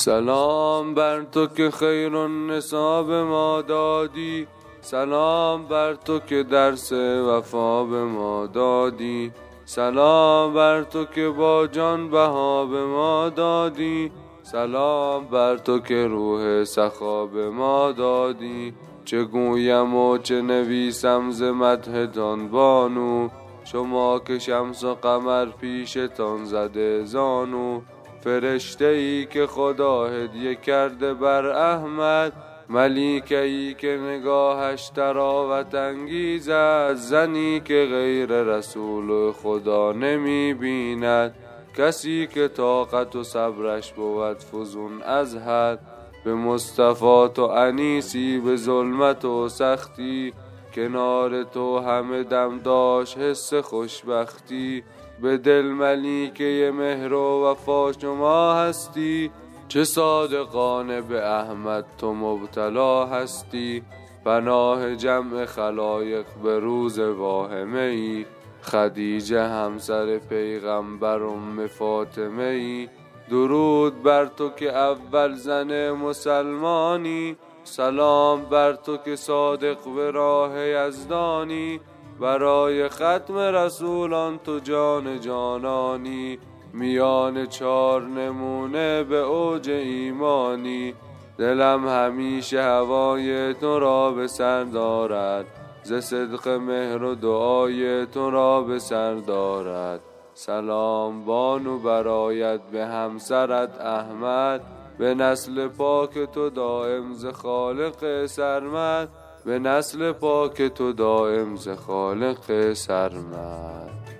سلام بر تو که خیر نصاب ما دادی. سلام بر تو که درس وفا به ما دادی. سلام بر تو که با جان بها به ما دادی. سلام بر تو که روح سخا به ما دادی. چه گویم و چه نویسم ز مدح بانو. شما که شمس و قمر پیشتان زده زانو. فرشته ای که خدا هدیه کرده بر احمد ملیکه ای که نگاهش تراوت انگیز است زنی که غیر رسول خدا نمی بیند کسی که طاقت و صبرش بود فزون از حد به مصطفی تو انیسی به ظلمت و سختی کنار تو همه دم داشت حس خوشبختی. به دل ملیکه مهر و وفا شما هستی. چه صادقانه به احمد تو مبتلا هستی. پناه جمع خلایق به روز واهمه ای. خدیجه همسر پیغمبر ام فاطمه ای. درود بر تو که اول زن مسلمانی. سلام بر تو که صادق به راه یزدانی برای ختم رسولان تو جان جانانی. میان چار نمونه به اوج ایمانی. دلم همیشه هوای تو را به سر دارد. ز صدق مهر و دعای تو را به سر دارد. سلام بانو برایت به همسرت احمد. به نسل پاک تو دائم ز خالق سرمد. به نسل پاک تو دائم ز خالق سرمد.